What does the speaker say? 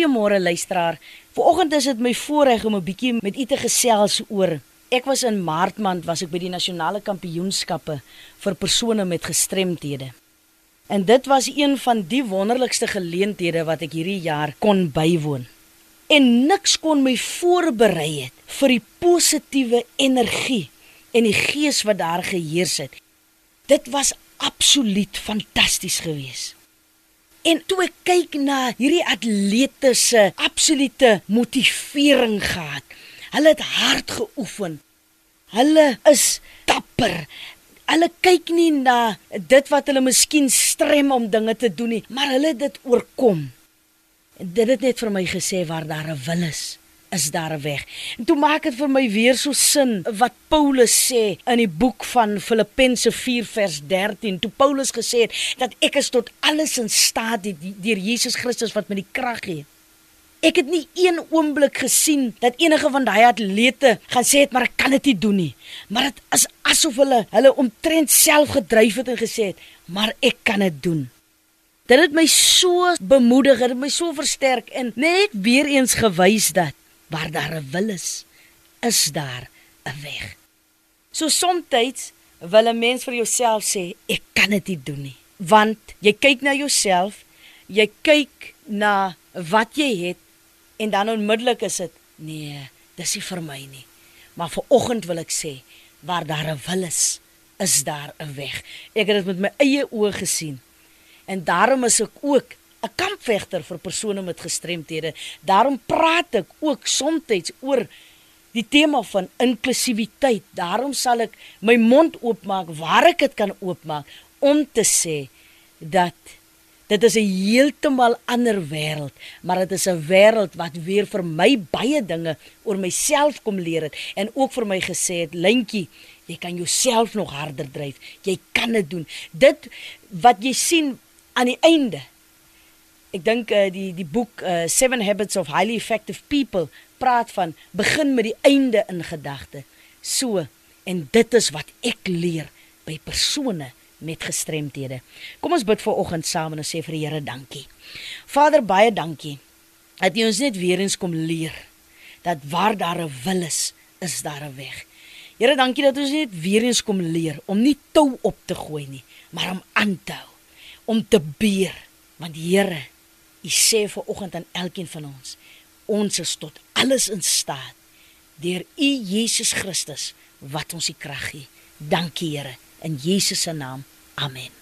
Goeiemôre luisteraar. Vanoggend is dit my voorreg om 'n bietjie met u te gesels oor. Ek was in Maart maand was ek by die nasionale kampioenskappe vir persone met gestremthede. En dit was een van die wonderlikste geleenthede wat ek hierdie jaar kon bywoon. En niks kon my voorberei het vir die positiewe energie en die gees wat daar geheers het. Dit was absoluut fantasties geweest. En toe ek kyk na hierdie atlete se absolute motivering gehad. Hulle het hard geoefen. Hulle is dapper. Hulle kyk nie na dit wat hulle miskien strem om dinge te doen nie, maar hulle het dit oorkom. Dit het net vir my gesê waar daar 'n wil is, is daar weg. En toe maak dit vir my weer so sin wat Paulus sê in die boek van Filippense 4 vers 13. Toe Paulus gesê het dat ek is tot alles in staat deur Jesus Christus wat my die krag gee. Ek het nie een oomblik gesien dat enige van daai atlete gaan sê het maar ek kan dit nie doen nie. Maar dit is asof hulle hulle omtrent self gedryf het en gesê het, maar ek kan dit doen. Dit het my so bemoedig, dit het my so versterk en net weer eens gewys dat waar daar 'n wil is, is daar 'n weg. So soms wil 'n mens vir jouself sê ek kan dit nie doen nie, want jy kyk na jouself, jy kyk na wat jy het en dan onmiddellik is dit nee, dis nie vir my nie. Maar vir oggend wil ek sê waar daar 'n wil is, is daar 'n weg. Ek het dit met my eie oë gesien. En daarom is ek ook 'n kampvegter vir persone met gestremthede. Daarom praat ek ook soms oor die tema van inklusiwiteit. Daarom sal ek my mond oopmaak waar ek dit kan oopmaak om te sê dat dit is 'n heeltemal ander wêreld, maar dit is 'n wêreld wat weer vir my baie dinge oor myself kom leer het en ook vir my gesê het, "Lentjie, jy kan jouself nog harder dryf. Jy kan dit doen." Dit wat jy sien aan die einde Ek dink uh, die die boek uh, Seven Habits of Highly Effective People praat van begin met die einde in gedagte. So en dit is wat ek leer by persone met gestremthede. Kom ons bid vir oggend saam en ons sê vir die Here dankie. Vader baie dankie dat U ons net weer eens kom leer dat waar daar 'n wil is, is daar 'n weg. Here dankie dat ons net weer eens kom leer om nie tou op te gooi nie, maar om aan te hou, om te beer want Here U sê vir oggend aan elkeen van ons, ons is tot alles in staat deur U Jesus Christus wat ons die krag gee. Dankie Here in Jesus se naam. Amen.